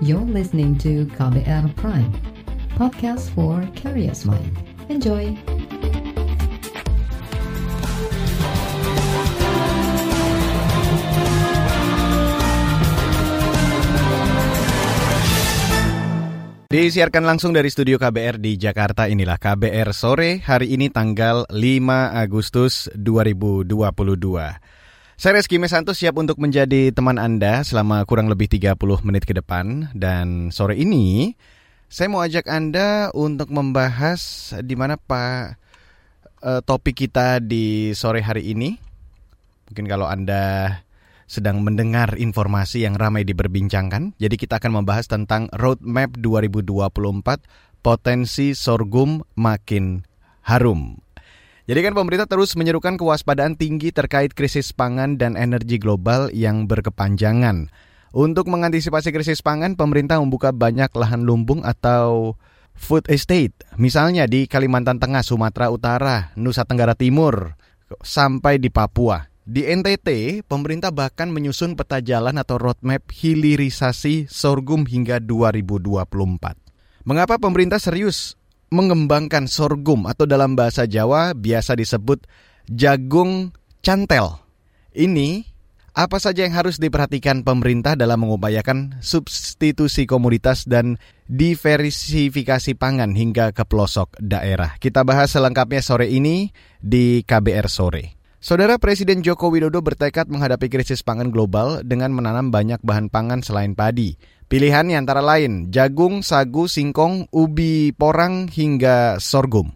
You're listening to KBR Prime, podcast for curious mind. Enjoy! Disiarkan langsung dari studio KBR di Jakarta, inilah KBR sore hari ini tanggal 5 Agustus 2022. Saya Reski Mesanto siap untuk menjadi teman Anda selama kurang lebih 30 menit ke depan. Dan sore ini saya mau ajak Anda untuk membahas di mana Pak eh, topik kita di sore hari ini. Mungkin kalau Anda sedang mendengar informasi yang ramai diperbincangkan. Jadi kita akan membahas tentang roadmap 2024 potensi sorghum makin harum. Jadi kan pemerintah terus menyerukan kewaspadaan tinggi terkait krisis pangan dan energi global yang berkepanjangan. Untuk mengantisipasi krisis pangan, pemerintah membuka banyak lahan lumbung atau food estate. Misalnya di Kalimantan Tengah, Sumatera Utara, Nusa Tenggara Timur, sampai di Papua. Di NTT, pemerintah bahkan menyusun peta jalan atau roadmap hilirisasi sorghum hingga 2024. Mengapa pemerintah serius mengembangkan sorghum atau dalam bahasa Jawa biasa disebut jagung cantel? Ini apa saja yang harus diperhatikan pemerintah dalam mengupayakan substitusi komoditas dan diversifikasi pangan hingga ke pelosok daerah? Kita bahas selengkapnya sore ini di KBR Sore. Saudara Presiden Joko Widodo bertekad menghadapi krisis pangan global dengan menanam banyak bahan pangan selain padi. Pilihannya antara lain jagung, sagu, singkong, ubi porang hingga sorghum.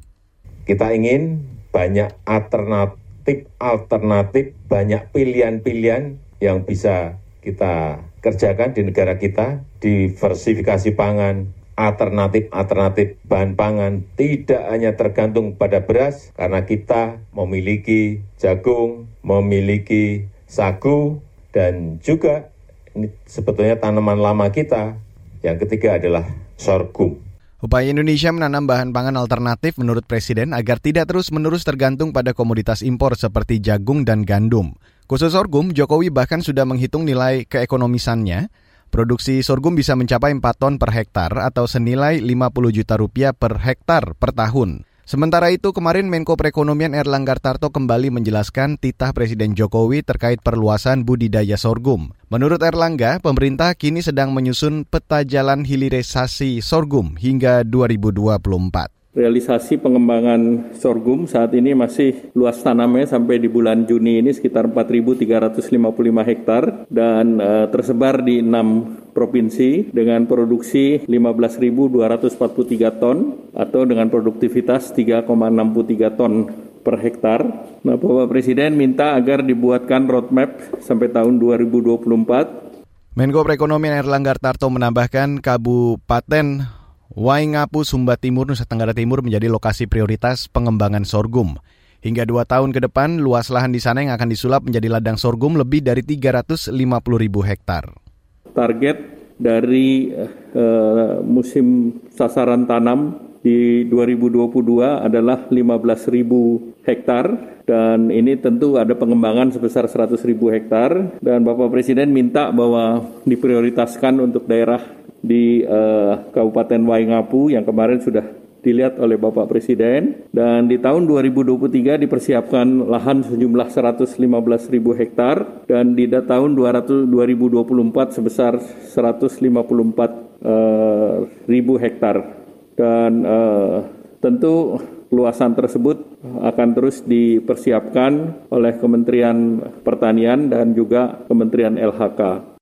Kita ingin banyak alternatif-alternatif, banyak pilihan-pilihan yang bisa kita kerjakan di negara kita, diversifikasi pangan, alternatif-alternatif bahan pangan tidak hanya tergantung pada beras karena kita memiliki jagung, memiliki sagu dan juga ini sebetulnya tanaman lama kita. Yang ketiga adalah sorghum. Upaya Indonesia menanam bahan pangan alternatif menurut Presiden agar tidak terus-menerus tergantung pada komoditas impor seperti jagung dan gandum. Khusus sorghum, Jokowi bahkan sudah menghitung nilai keekonomisannya Produksi sorghum bisa mencapai 4 ton per hektar atau senilai 50 juta rupiah per hektar per tahun. Sementara itu, kemarin Menko Perekonomian Erlangga Tarto kembali menjelaskan titah Presiden Jokowi terkait perluasan budidaya sorghum. Menurut Erlangga, pemerintah kini sedang menyusun peta jalan hilirisasi sorghum hingga 2024 realisasi pengembangan sorghum saat ini masih luas tanamnya sampai di bulan Juni ini sekitar 4.355 hektar dan uh, tersebar di enam provinsi dengan produksi 15.243 ton atau dengan produktivitas 3,63 ton per hektar. Nah, Bapak Presiden minta agar dibuatkan roadmap sampai tahun 2024. Menko Perekonomian Erlangga Tarto menambahkan Kabupaten Waingapu, Sumba Timur, Nusa Tenggara Timur menjadi lokasi prioritas pengembangan sorghum. Hingga dua tahun ke depan, luas lahan di sana yang akan disulap menjadi ladang sorghum lebih dari 350 ribu hektar. Target dari uh, musim sasaran tanam di 2022 adalah 15 ribu hektar. Dan ini tentu ada pengembangan sebesar 100 ribu hektar. Dan Bapak Presiden minta bahwa diprioritaskan untuk daerah di uh, Kabupaten Waingapu yang kemarin sudah dilihat oleh Bapak Presiden. Dan di tahun 2023 dipersiapkan lahan sejumlah 115 ribu hektar. Dan di tahun 200, 2024 sebesar 154 uh, ribu hektar. Dan uh, tentu luasan tersebut akan terus dipersiapkan oleh Kementerian Pertanian dan juga Kementerian LHK.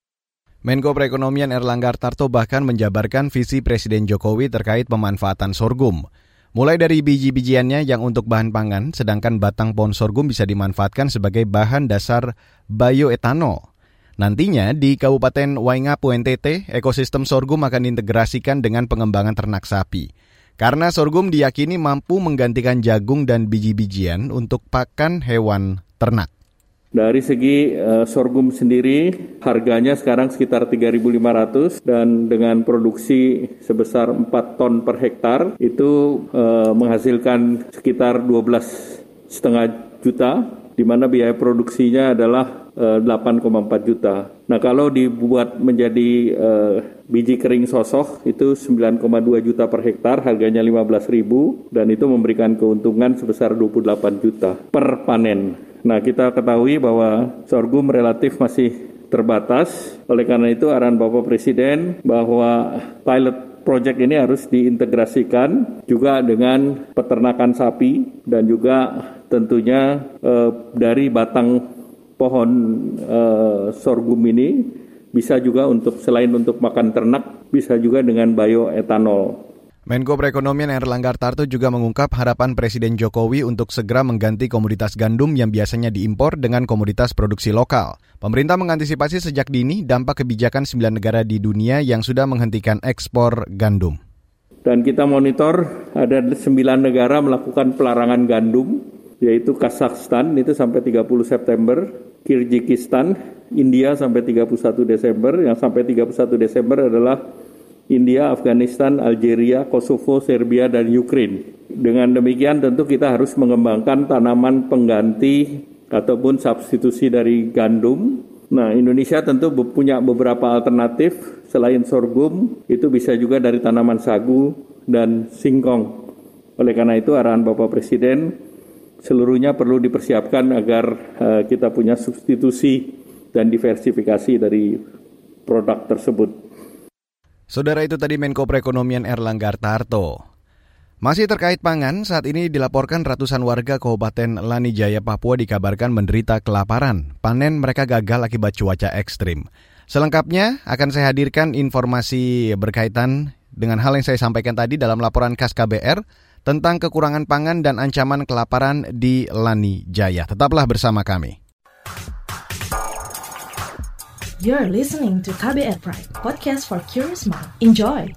Menko Perekonomian Erlangga Tarto bahkan menjabarkan visi Presiden Jokowi terkait pemanfaatan sorghum. Mulai dari biji-bijiannya yang untuk bahan pangan, sedangkan batang pohon sorghum bisa dimanfaatkan sebagai bahan dasar bioetanol. Nantinya di Kabupaten Waingapu NTT, ekosistem sorghum akan diintegrasikan dengan pengembangan ternak sapi. Karena sorghum diyakini mampu menggantikan jagung dan biji-bijian untuk pakan hewan ternak. Dari segi uh, sorghum sendiri harganya sekarang sekitar 3.500 dan dengan produksi sebesar 4 ton per hektar itu uh, menghasilkan sekitar 12 setengah juta di mana biaya produksinya adalah 8,4 juta. Nah kalau dibuat menjadi uh, biji kering sosok itu 9,2 juta per hektar, harganya 15 ribu dan itu memberikan keuntungan sebesar 28 juta per panen. Nah kita ketahui bahwa sorghum relatif masih terbatas, oleh karena itu arahan Bapak Presiden bahwa pilot project ini harus diintegrasikan juga dengan peternakan sapi dan juga tentunya eh, dari batang pohon uh, sorghum ini bisa juga untuk selain untuk makan ternak bisa juga dengan bioetanol. Menko Perekonomian Erlangga Tarto juga mengungkap harapan Presiden Jokowi untuk segera mengganti komoditas gandum yang biasanya diimpor dengan komoditas produksi lokal. Pemerintah mengantisipasi sejak dini dampak kebijakan sembilan negara di dunia yang sudah menghentikan ekspor gandum. Dan kita monitor ada sembilan negara melakukan pelarangan gandum, yaitu Kazakhstan itu sampai 30 September, Kyrgyzstan, India sampai 31 Desember, yang sampai 31 Desember adalah India, Afghanistan, Algeria, Kosovo, Serbia, dan Ukraine. Dengan demikian tentu kita harus mengembangkan tanaman pengganti ataupun substitusi dari gandum. Nah, Indonesia tentu punya beberapa alternatif selain sorghum, itu bisa juga dari tanaman sagu dan singkong. Oleh karena itu arahan Bapak Presiden seluruhnya perlu dipersiapkan agar uh, kita punya substitusi dan diversifikasi dari produk tersebut. Saudara itu tadi Menko Perekonomian Erlangga Tarto. Masih terkait pangan, saat ini dilaporkan ratusan warga Kabupaten Lanijaya, Papua dikabarkan menderita kelaparan. Panen mereka gagal akibat cuaca ekstrim. Selengkapnya akan saya hadirkan informasi berkaitan dengan hal yang saya sampaikan tadi dalam laporan khas KBR tentang kekurangan pangan dan ancaman kelaparan di Lani Jaya. Tetaplah bersama kami. You're listening to KBR Pride, podcast for curious mind. Enjoy!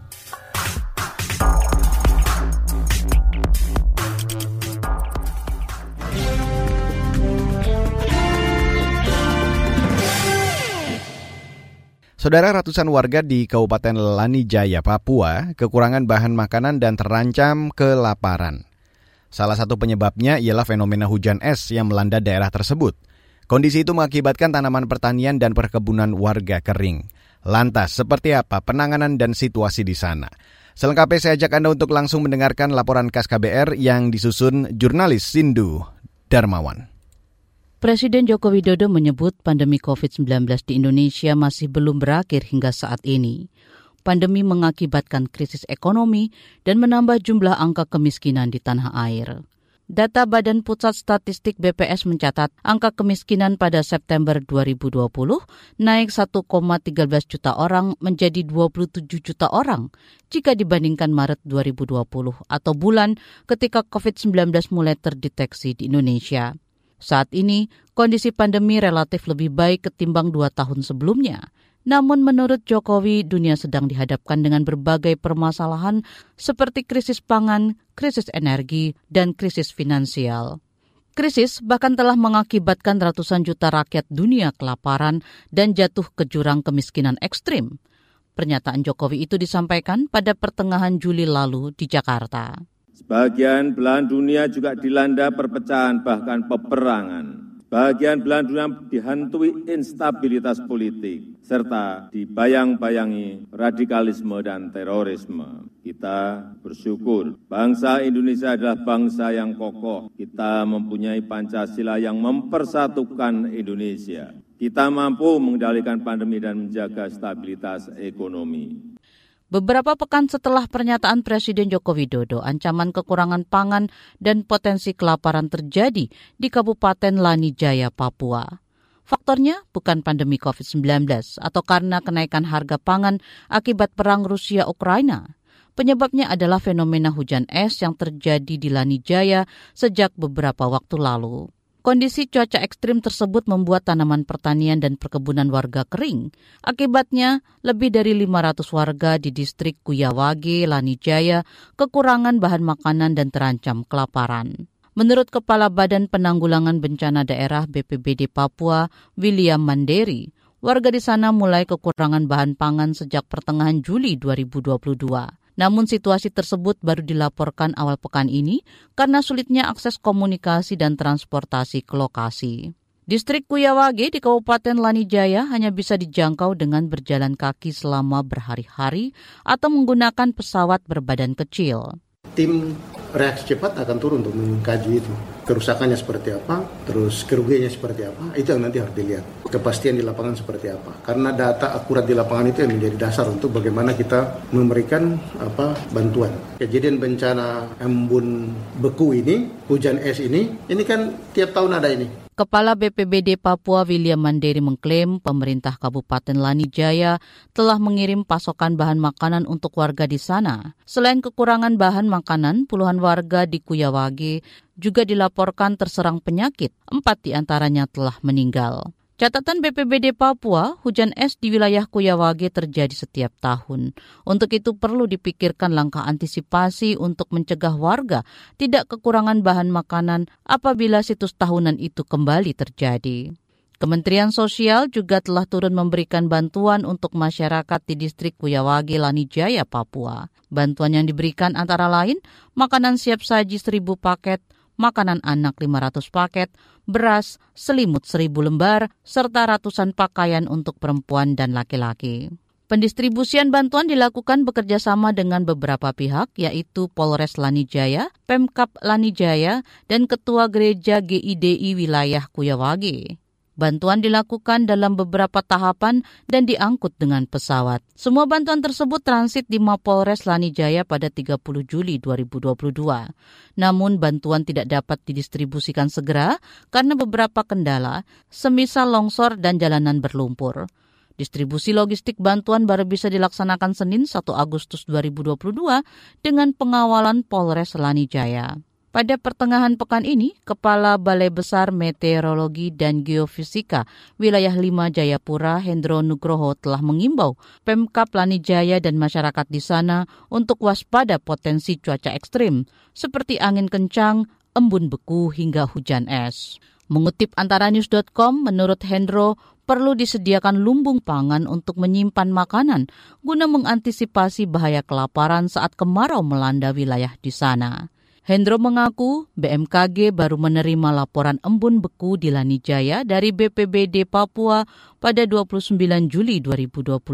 Saudara ratusan warga di Kabupaten Lanijaya, Papua, kekurangan bahan makanan dan terancam kelaparan. Salah satu penyebabnya ialah fenomena hujan es yang melanda daerah tersebut. Kondisi itu mengakibatkan tanaman pertanian dan perkebunan warga kering. Lantas, seperti apa penanganan dan situasi di sana? Selengkapnya saya ajak Anda untuk langsung mendengarkan laporan KAS KBR yang disusun jurnalis Sindu Darmawan. Presiden Joko Widodo menyebut pandemi COVID-19 di Indonesia masih belum berakhir hingga saat ini. Pandemi mengakibatkan krisis ekonomi dan menambah jumlah angka kemiskinan di tanah air. Data Badan Pusat Statistik BPS mencatat angka kemiskinan pada September 2020 naik 1,13 juta orang menjadi 27 juta orang jika dibandingkan Maret 2020 atau bulan ketika COVID-19 mulai terdeteksi di Indonesia. Saat ini, kondisi pandemi relatif lebih baik ketimbang dua tahun sebelumnya. Namun menurut Jokowi, dunia sedang dihadapkan dengan berbagai permasalahan seperti krisis pangan, krisis energi, dan krisis finansial. Krisis bahkan telah mengakibatkan ratusan juta rakyat dunia kelaparan dan jatuh ke jurang kemiskinan ekstrim. Pernyataan Jokowi itu disampaikan pada pertengahan Juli lalu di Jakarta. Sebagian belahan dunia juga dilanda perpecahan bahkan peperangan. Bagian belahan dunia dihantui instabilitas politik, serta dibayang-bayangi radikalisme dan terorisme. Kita bersyukur bangsa Indonesia adalah bangsa yang kokoh. Kita mempunyai Pancasila yang mempersatukan Indonesia. Kita mampu mengendalikan pandemi dan menjaga stabilitas ekonomi. Beberapa pekan setelah pernyataan Presiden Joko Widodo, ancaman kekurangan pangan dan potensi kelaparan terjadi di Kabupaten Lanijaya, Papua. Faktornya bukan pandemi COVID-19 atau karena kenaikan harga pangan akibat perang Rusia-Ukraina. Penyebabnya adalah fenomena hujan es yang terjadi di Lanijaya sejak beberapa waktu lalu. Kondisi cuaca ekstrim tersebut membuat tanaman pertanian dan perkebunan warga kering. Akibatnya, lebih dari 500 warga di distrik Kuyawage, Lanijaya, kekurangan bahan makanan dan terancam kelaparan. Menurut Kepala Badan Penanggulangan Bencana Daerah BPBD Papua, William Manderi, warga di sana mulai kekurangan bahan pangan sejak pertengahan Juli 2022. Namun situasi tersebut baru dilaporkan awal pekan ini karena sulitnya akses komunikasi dan transportasi ke lokasi. Distrik Kuyawage di Kabupaten Lanijaya hanya bisa dijangkau dengan berjalan kaki selama berhari-hari atau menggunakan pesawat berbadan kecil. Tim reaksi cepat akan turun untuk mengkaji itu. Kerusakannya seperti apa, terus kerugiannya seperti apa, itu yang nanti harus dilihat. Kepastian di lapangan seperti apa. Karena data akurat di lapangan itu yang menjadi dasar untuk bagaimana kita memberikan apa bantuan. Kejadian bencana embun beku ini, hujan es ini, ini kan tiap tahun ada ini Kepala BPBD Papua William Mandiri mengklaim pemerintah Kabupaten Lanijaya telah mengirim pasokan bahan makanan untuk warga di sana. Selain kekurangan bahan makanan, puluhan warga di Kuyawage juga dilaporkan terserang penyakit. Empat di antaranya telah meninggal. Catatan BPBD Papua, hujan es di wilayah Kuyawage terjadi setiap tahun. Untuk itu perlu dipikirkan langkah antisipasi untuk mencegah warga tidak kekurangan bahan makanan apabila situs tahunan itu kembali terjadi. Kementerian Sosial juga telah turun memberikan bantuan untuk masyarakat di distrik Kuyawage, Lanijaya, Papua. Bantuan yang diberikan antara lain makanan siap saji 1000 paket, makanan anak 500 paket, beras, selimut 1000 lembar, serta ratusan pakaian untuk perempuan dan laki-laki. Pendistribusian bantuan dilakukan bekerjasama dengan beberapa pihak, yaitu Polres Lanijaya, Pemkap Lanijaya, dan Ketua Gereja GIDI Wilayah Kuyawagi. Bantuan dilakukan dalam beberapa tahapan dan diangkut dengan pesawat. Semua bantuan tersebut transit di Mapolres Lanijaya pada 30 Juli 2022. Namun bantuan tidak dapat didistribusikan segera karena beberapa kendala, semisal longsor dan jalanan berlumpur. Distribusi logistik bantuan baru bisa dilaksanakan Senin 1 Agustus 2022 dengan pengawalan Polres Lanijaya. Pada pertengahan pekan ini, Kepala Balai Besar Meteorologi dan Geofisika Wilayah 5 Jayapura Hendro Nugroho telah mengimbau Pemkap Lanijaya dan masyarakat di sana untuk waspada potensi cuaca ekstrim seperti angin kencang, embun beku hingga hujan es. Mengutip antaranews.com, menurut Hendro, perlu disediakan lumbung pangan untuk menyimpan makanan guna mengantisipasi bahaya kelaparan saat kemarau melanda wilayah di sana. Hendro mengaku BMKG baru menerima laporan embun beku di Lanijaya dari BPBD Papua pada 29 Juli 2022.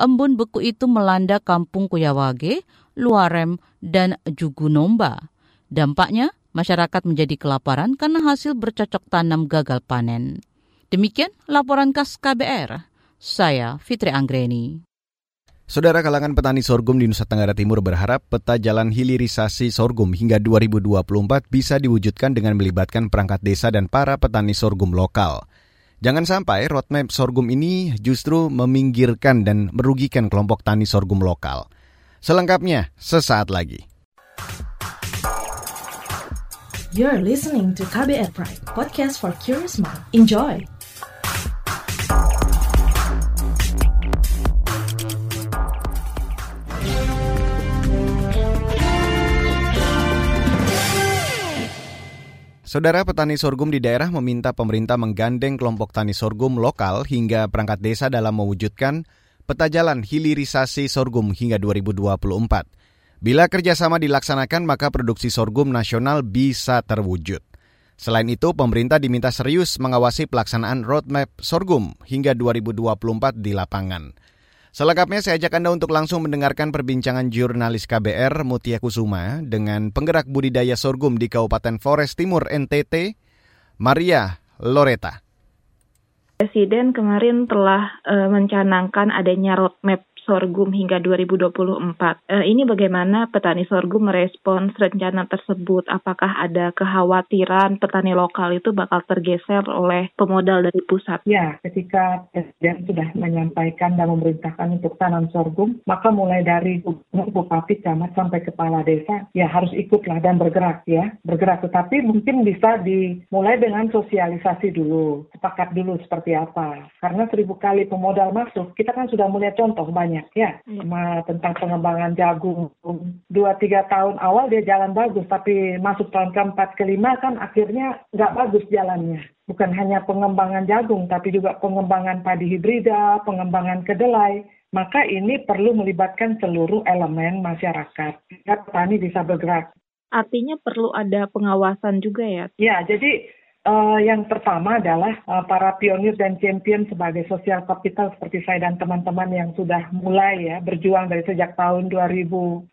Embun beku itu melanda kampung Kuyawage, Luarem, dan Jugunomba. Dampaknya, masyarakat menjadi kelaparan karena hasil bercocok tanam gagal panen. Demikian laporan khas KBR. Saya Fitri Anggreni. Saudara kalangan petani sorghum di Nusa Tenggara Timur berharap peta jalan hilirisasi sorghum hingga 2024 bisa diwujudkan dengan melibatkan perangkat desa dan para petani sorghum lokal. Jangan sampai roadmap sorghum ini justru meminggirkan dan merugikan kelompok tani sorghum lokal. Selengkapnya sesaat lagi. You're listening to KBR Pride, podcast for curious mind. Enjoy! Saudara petani sorghum di daerah meminta pemerintah menggandeng kelompok tani sorghum lokal hingga perangkat desa dalam mewujudkan peta jalan hilirisasi sorghum hingga 2024. Bila kerjasama dilaksanakan, maka produksi sorghum nasional bisa terwujud. Selain itu, pemerintah diminta serius mengawasi pelaksanaan roadmap sorghum hingga 2024 di lapangan. Selengkapnya saya ajak Anda untuk langsung mendengarkan perbincangan jurnalis KBR Mutia Kusuma dengan penggerak budidaya sorghum di Kabupaten Forest Timur NTT, Maria Loreta. Presiden kemarin telah uh, mencanangkan adanya roadmap sorghum hingga 2024. Eh, ini bagaimana petani sorghum merespons rencana tersebut? Apakah ada kekhawatiran petani lokal itu bakal tergeser oleh pemodal dari pusat? Ya, ketika Presiden sudah menyampaikan dan memerintahkan untuk tanam sorghum, maka mulai dari bupati, camat sampai kepala desa, ya harus ikutlah dan bergerak ya, bergerak. Tetapi mungkin bisa dimulai dengan sosialisasi dulu, sepakat dulu seperti apa. Karena seribu kali pemodal masuk, kita kan sudah melihat contoh banyak banyak ya hmm. tentang pengembangan jagung. Dua tiga tahun awal dia jalan bagus, tapi masuk tahun keempat kelima kan akhirnya nggak bagus jalannya. Bukan hanya pengembangan jagung, tapi juga pengembangan padi hibrida, pengembangan kedelai. maka ini perlu melibatkan seluruh elemen masyarakat sehingga petani bisa bergerak. Artinya perlu ada pengawasan juga ya? Ya, jadi Uh, yang pertama adalah uh, para pionir dan champion sebagai sosial capital seperti saya dan teman-teman yang sudah mulai ya berjuang dari sejak tahun 2012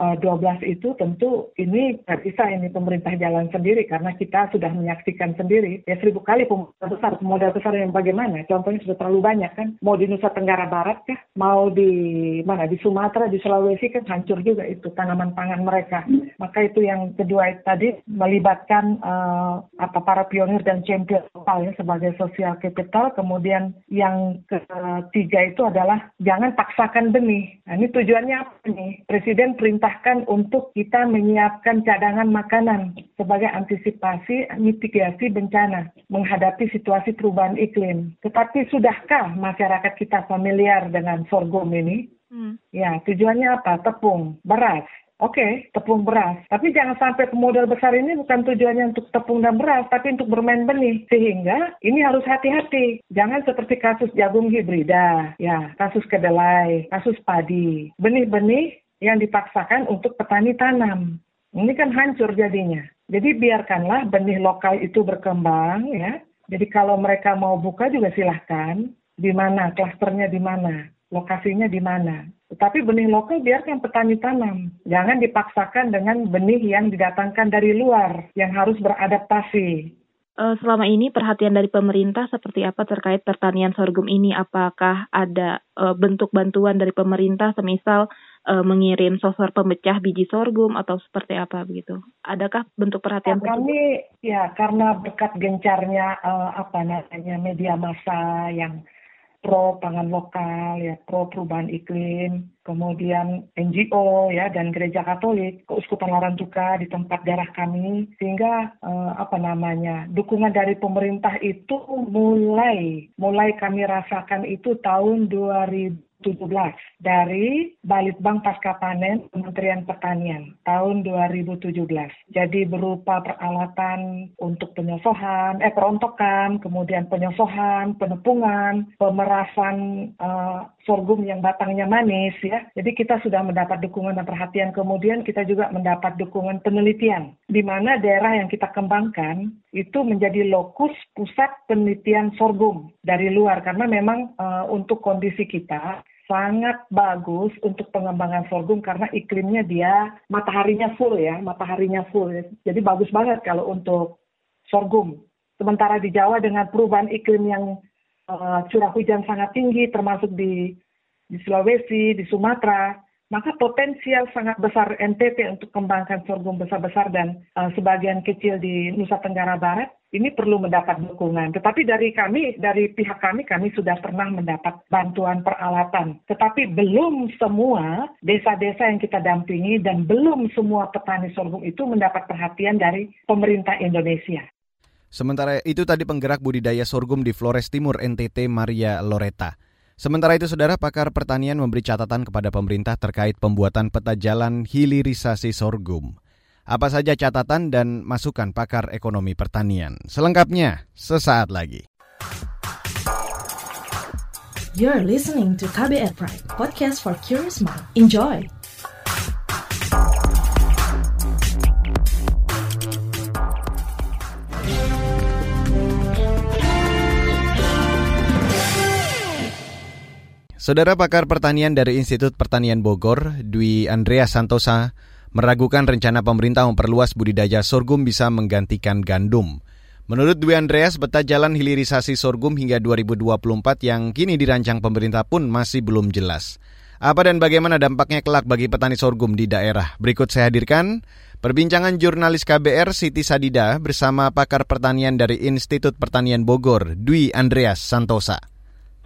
itu tentu ini nggak bisa ini pemerintah jalan sendiri karena kita sudah menyaksikan sendiri. Ya seribu kali pemodal besar pemodal besar yang bagaimana? Contohnya sudah terlalu banyak kan? Mau di Nusa Tenggara Barat kah? Mau di mana? Di Sumatera di Sulawesi kan? Hancur juga itu tanaman pangan mereka. Maka itu yang kedua tadi melibatkan uh, apa para pionir dan champion lokal ya sebagai social capital. Kemudian yang ketiga itu adalah jangan paksakan benih. Nah, ini tujuannya apa nih? Presiden perintahkan untuk kita menyiapkan cadangan makanan sebagai antisipasi mitigasi bencana menghadapi situasi perubahan iklim. Tetapi sudahkah masyarakat kita familiar dengan sorghum ini? Hmm. Ya, tujuannya apa? Tepung, beras, Oke, okay, tepung beras. Tapi jangan sampai pemodal besar ini bukan tujuannya untuk tepung dan beras, tapi untuk bermain benih. Sehingga ini harus hati-hati. Jangan seperti kasus jagung hibrida, ya, kasus kedelai, kasus padi. Benih-benih yang dipaksakan untuk petani tanam. Ini kan hancur jadinya. Jadi biarkanlah benih lokal itu berkembang, ya. Jadi kalau mereka mau buka juga silahkan. Di mana, klasternya di mana, lokasinya di mana. Tetapi benih lokal biarkan petani tanam. Jangan dipaksakan dengan benih yang didatangkan dari luar, yang harus beradaptasi. Eh, selama ini perhatian dari pemerintah seperti apa terkait pertanian sorghum ini? Apakah ada uh, bentuk bantuan dari pemerintah, semisal uh, mengirim sosor pemecah biji sorghum atau seperti apa begitu? Adakah bentuk perhatian? Ya, kami ya karena berkat gencarnya uh, apa namanya media massa yang pro pangan lokal, ya pro perubahan iklim, kemudian NGO ya dan gereja Katolik, keuskupan Larantuka di tempat daerah kami, sehingga eh, apa namanya dukungan dari pemerintah itu mulai mulai kami rasakan itu tahun 2000 2017 dari Balitbang Pasca Panen Kementerian Pertanian tahun 2017. Jadi berupa peralatan untuk penyosohan, eh perontokan, kemudian penyosohan, penepungan, pemerasan uh, sorghum yang batangnya manis ya. Jadi kita sudah mendapat dukungan dan perhatian. Kemudian kita juga mendapat dukungan penelitian di mana daerah yang kita kembangkan itu menjadi lokus pusat penelitian sorghum dari luar karena memang uh, untuk kondisi kita sangat bagus untuk pengembangan sorghum karena iklimnya dia mataharinya full ya, mataharinya full. Jadi bagus banget kalau untuk sorghum. Sementara di Jawa dengan perubahan iklim yang uh, curah hujan sangat tinggi termasuk di di Sulawesi, di Sumatera, maka potensial sangat besar NTT untuk kembangkan sorghum besar-besar dan uh, sebagian kecil di Nusa Tenggara Barat ini perlu mendapat dukungan. Tetapi dari kami, dari pihak kami, kami sudah pernah mendapat bantuan peralatan. Tetapi belum semua desa-desa yang kita dampingi dan belum semua petani sorghum itu mendapat perhatian dari pemerintah Indonesia. Sementara itu tadi penggerak budidaya sorghum di Flores Timur NTT Maria Loreta. Sementara itu, saudara pakar pertanian memberi catatan kepada pemerintah terkait pembuatan peta jalan hilirisasi sorghum. Apa saja catatan dan masukan pakar ekonomi pertanian? Selengkapnya sesaat lagi. You're listening to KBR Pride, podcast for curious mind. Enjoy! Saudara pakar pertanian dari Institut Pertanian Bogor, Dwi Andrea Santosa, meragukan rencana pemerintah memperluas budidaya sorghum bisa menggantikan gandum. Menurut Dwi Andreas, peta jalan hilirisasi sorghum hingga 2024 yang kini dirancang pemerintah pun masih belum jelas. Apa dan bagaimana dampaknya kelak bagi petani sorghum di daerah? Berikut saya hadirkan perbincangan jurnalis KBR Siti Sadida bersama pakar pertanian dari Institut Pertanian Bogor, Dwi Andreas Santosa.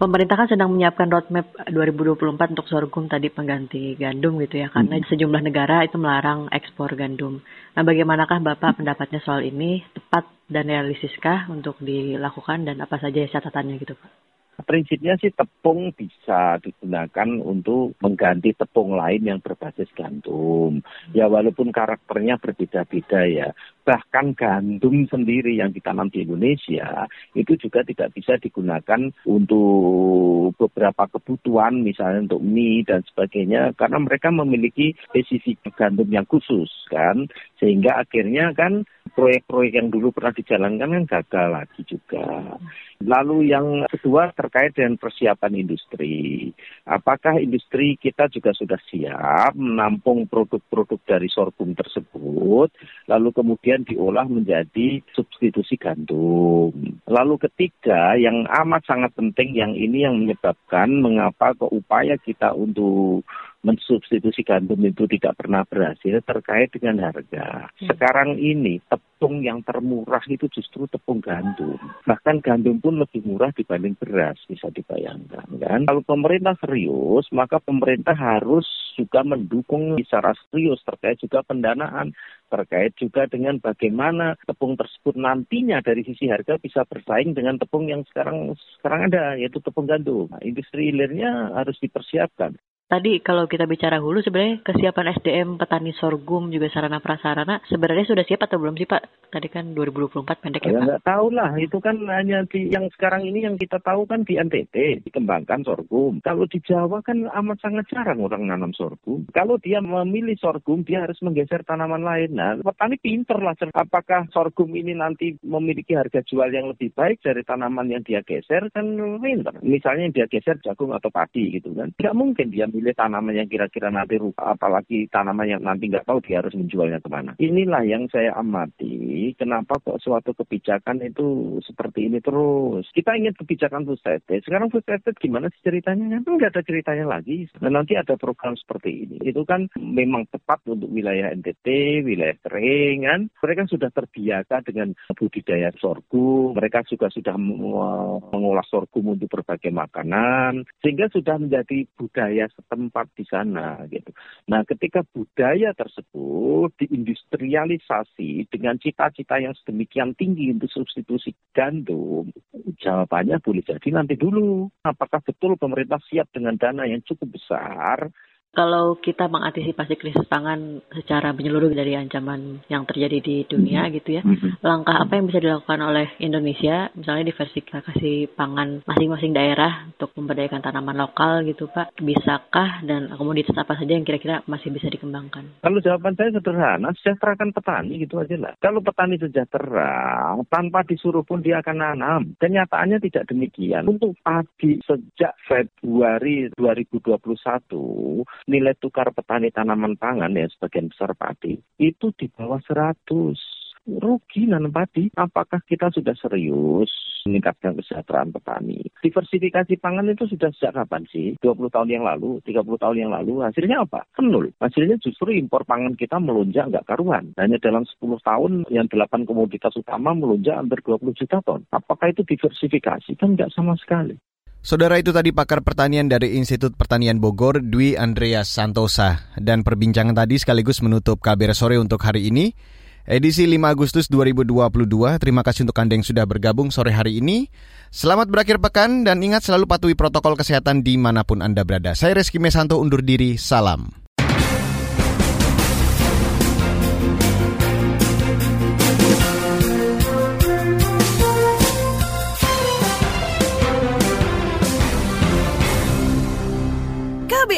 Pemerintah kan sedang menyiapkan roadmap 2024 untuk sorghum tadi pengganti gandum gitu ya, karena hmm. sejumlah negara itu melarang ekspor gandum. Nah, bagaimanakah Bapak pendapatnya soal ini? Tepat dan realisiskah untuk dilakukan dan apa saja catatannya gitu Pak? Prinsipnya sih tepung bisa digunakan untuk mengganti tepung lain yang berbasis gandum. Ya walaupun karakternya berbeda-beda ya. Bahkan gandum sendiri yang ditanam di Indonesia itu juga tidak bisa digunakan untuk beberapa kebutuhan misalnya untuk mie dan sebagainya karena mereka memiliki spesifik gandum yang khusus kan sehingga akhirnya kan proyek-proyek yang dulu pernah dijalankan kan gagal lagi juga. Lalu yang kedua terkait dengan persiapan industri. Apakah industri kita juga sudah siap menampung produk-produk dari sorghum tersebut, lalu kemudian diolah menjadi substitusi gandum. Lalu ketiga yang amat sangat penting yang ini yang menyebabkan mengapa upaya kita untuk mensubstitusi gandum itu tidak pernah berhasil terkait dengan harga. Hmm. Sekarang ini tepung yang termurah itu justru tepung gandum. Bahkan gandum pun lebih murah dibanding beras, bisa dibayangkan kan. Kalau pemerintah serius, maka pemerintah harus juga mendukung secara serius terkait juga pendanaan terkait juga dengan bagaimana tepung tersebut nantinya dari sisi harga bisa bersaing dengan tepung yang sekarang sekarang ada yaitu tepung gandum. Nah, industri hilirnya harus dipersiapkan. Tadi kalau kita bicara hulu sebenarnya kesiapan SDM petani sorghum juga sarana prasarana sebenarnya sudah siap atau belum sih Pak? Tadi kan 2024 pendek ya, ya Pak? Enggak tahu lah, itu kan hanya di yang sekarang ini yang kita tahu kan di NTT dikembangkan sorghum. Kalau di Jawa kan amat sangat jarang orang nanam sorghum. Kalau dia memilih sorghum dia harus menggeser tanaman lain. Nah, petani pinter lah. Apakah sorghum ini nanti memiliki harga jual yang lebih baik dari tanaman yang dia geser kan pinter. Misalnya yang dia geser jagung atau padi gitu kan. Tidak mungkin dia milih tanaman yang kira-kira nanti rupa, apalagi tanaman yang nanti nggak tahu dia harus menjualnya ke mana. Inilah yang saya amati, kenapa kok suatu kebijakan itu seperti ini terus. Kita ingin kebijakan food safety, sekarang food safety gimana sih ceritanya? Kan nggak ada ceritanya lagi. Dan nanti ada program seperti ini. Itu kan memang tepat untuk wilayah NTT, wilayah kering kan. Mereka sudah terbiasa dengan budidaya sorghum, mereka juga sudah mengolah sorghum untuk berbagai makanan, sehingga sudah menjadi budaya tempat di sana gitu. Nah, ketika budaya tersebut diindustrialisasi dengan cita-cita yang sedemikian tinggi untuk substitusi gandum, jawabannya boleh jadi nanti dulu. Apakah betul pemerintah siap dengan dana yang cukup besar kalau kita mengantisipasi krisis pangan secara menyeluruh dari ancaman yang terjadi di dunia mm-hmm. gitu ya, mm-hmm. langkah apa yang bisa dilakukan oleh Indonesia, misalnya diversifikasi pangan masing-masing daerah untuk memberdayakan tanaman lokal gitu Pak, bisakah dan komoditas apa saja yang kira-kira masih bisa dikembangkan? Kalau jawaban saya sederhana, sejahterakan petani gitu aja lah. Kalau petani sejahtera, tanpa disuruh pun dia akan nanam. Kenyataannya tidak demikian. Untuk padi sejak Februari 2021, nilai tukar petani tanaman pangan ya sebagian besar padi itu di bawah 100 rugi nanam padi. Apakah kita sudah serius meningkatkan kesejahteraan petani? Diversifikasi pangan itu sudah sejak kapan sih? 20 tahun yang lalu, 30 tahun yang lalu, hasilnya apa? Nol. Hasilnya justru impor pangan kita melonjak nggak karuan. Hanya dalam 10 tahun yang 8 komoditas utama melonjak hampir 20 juta ton. Apakah itu diversifikasi? Kan nggak sama sekali. Saudara itu tadi pakar pertanian dari Institut Pertanian Bogor, Dwi Andreas Santosa. Dan perbincangan tadi sekaligus menutup KBR sore untuk hari ini. Edisi 5 Agustus 2022. Terima kasih untuk Anda yang sudah bergabung sore hari ini. Selamat berakhir pekan dan ingat selalu patuhi protokol kesehatan di mana pun Anda berada. Saya Reski Mesanto undur diri. Salam.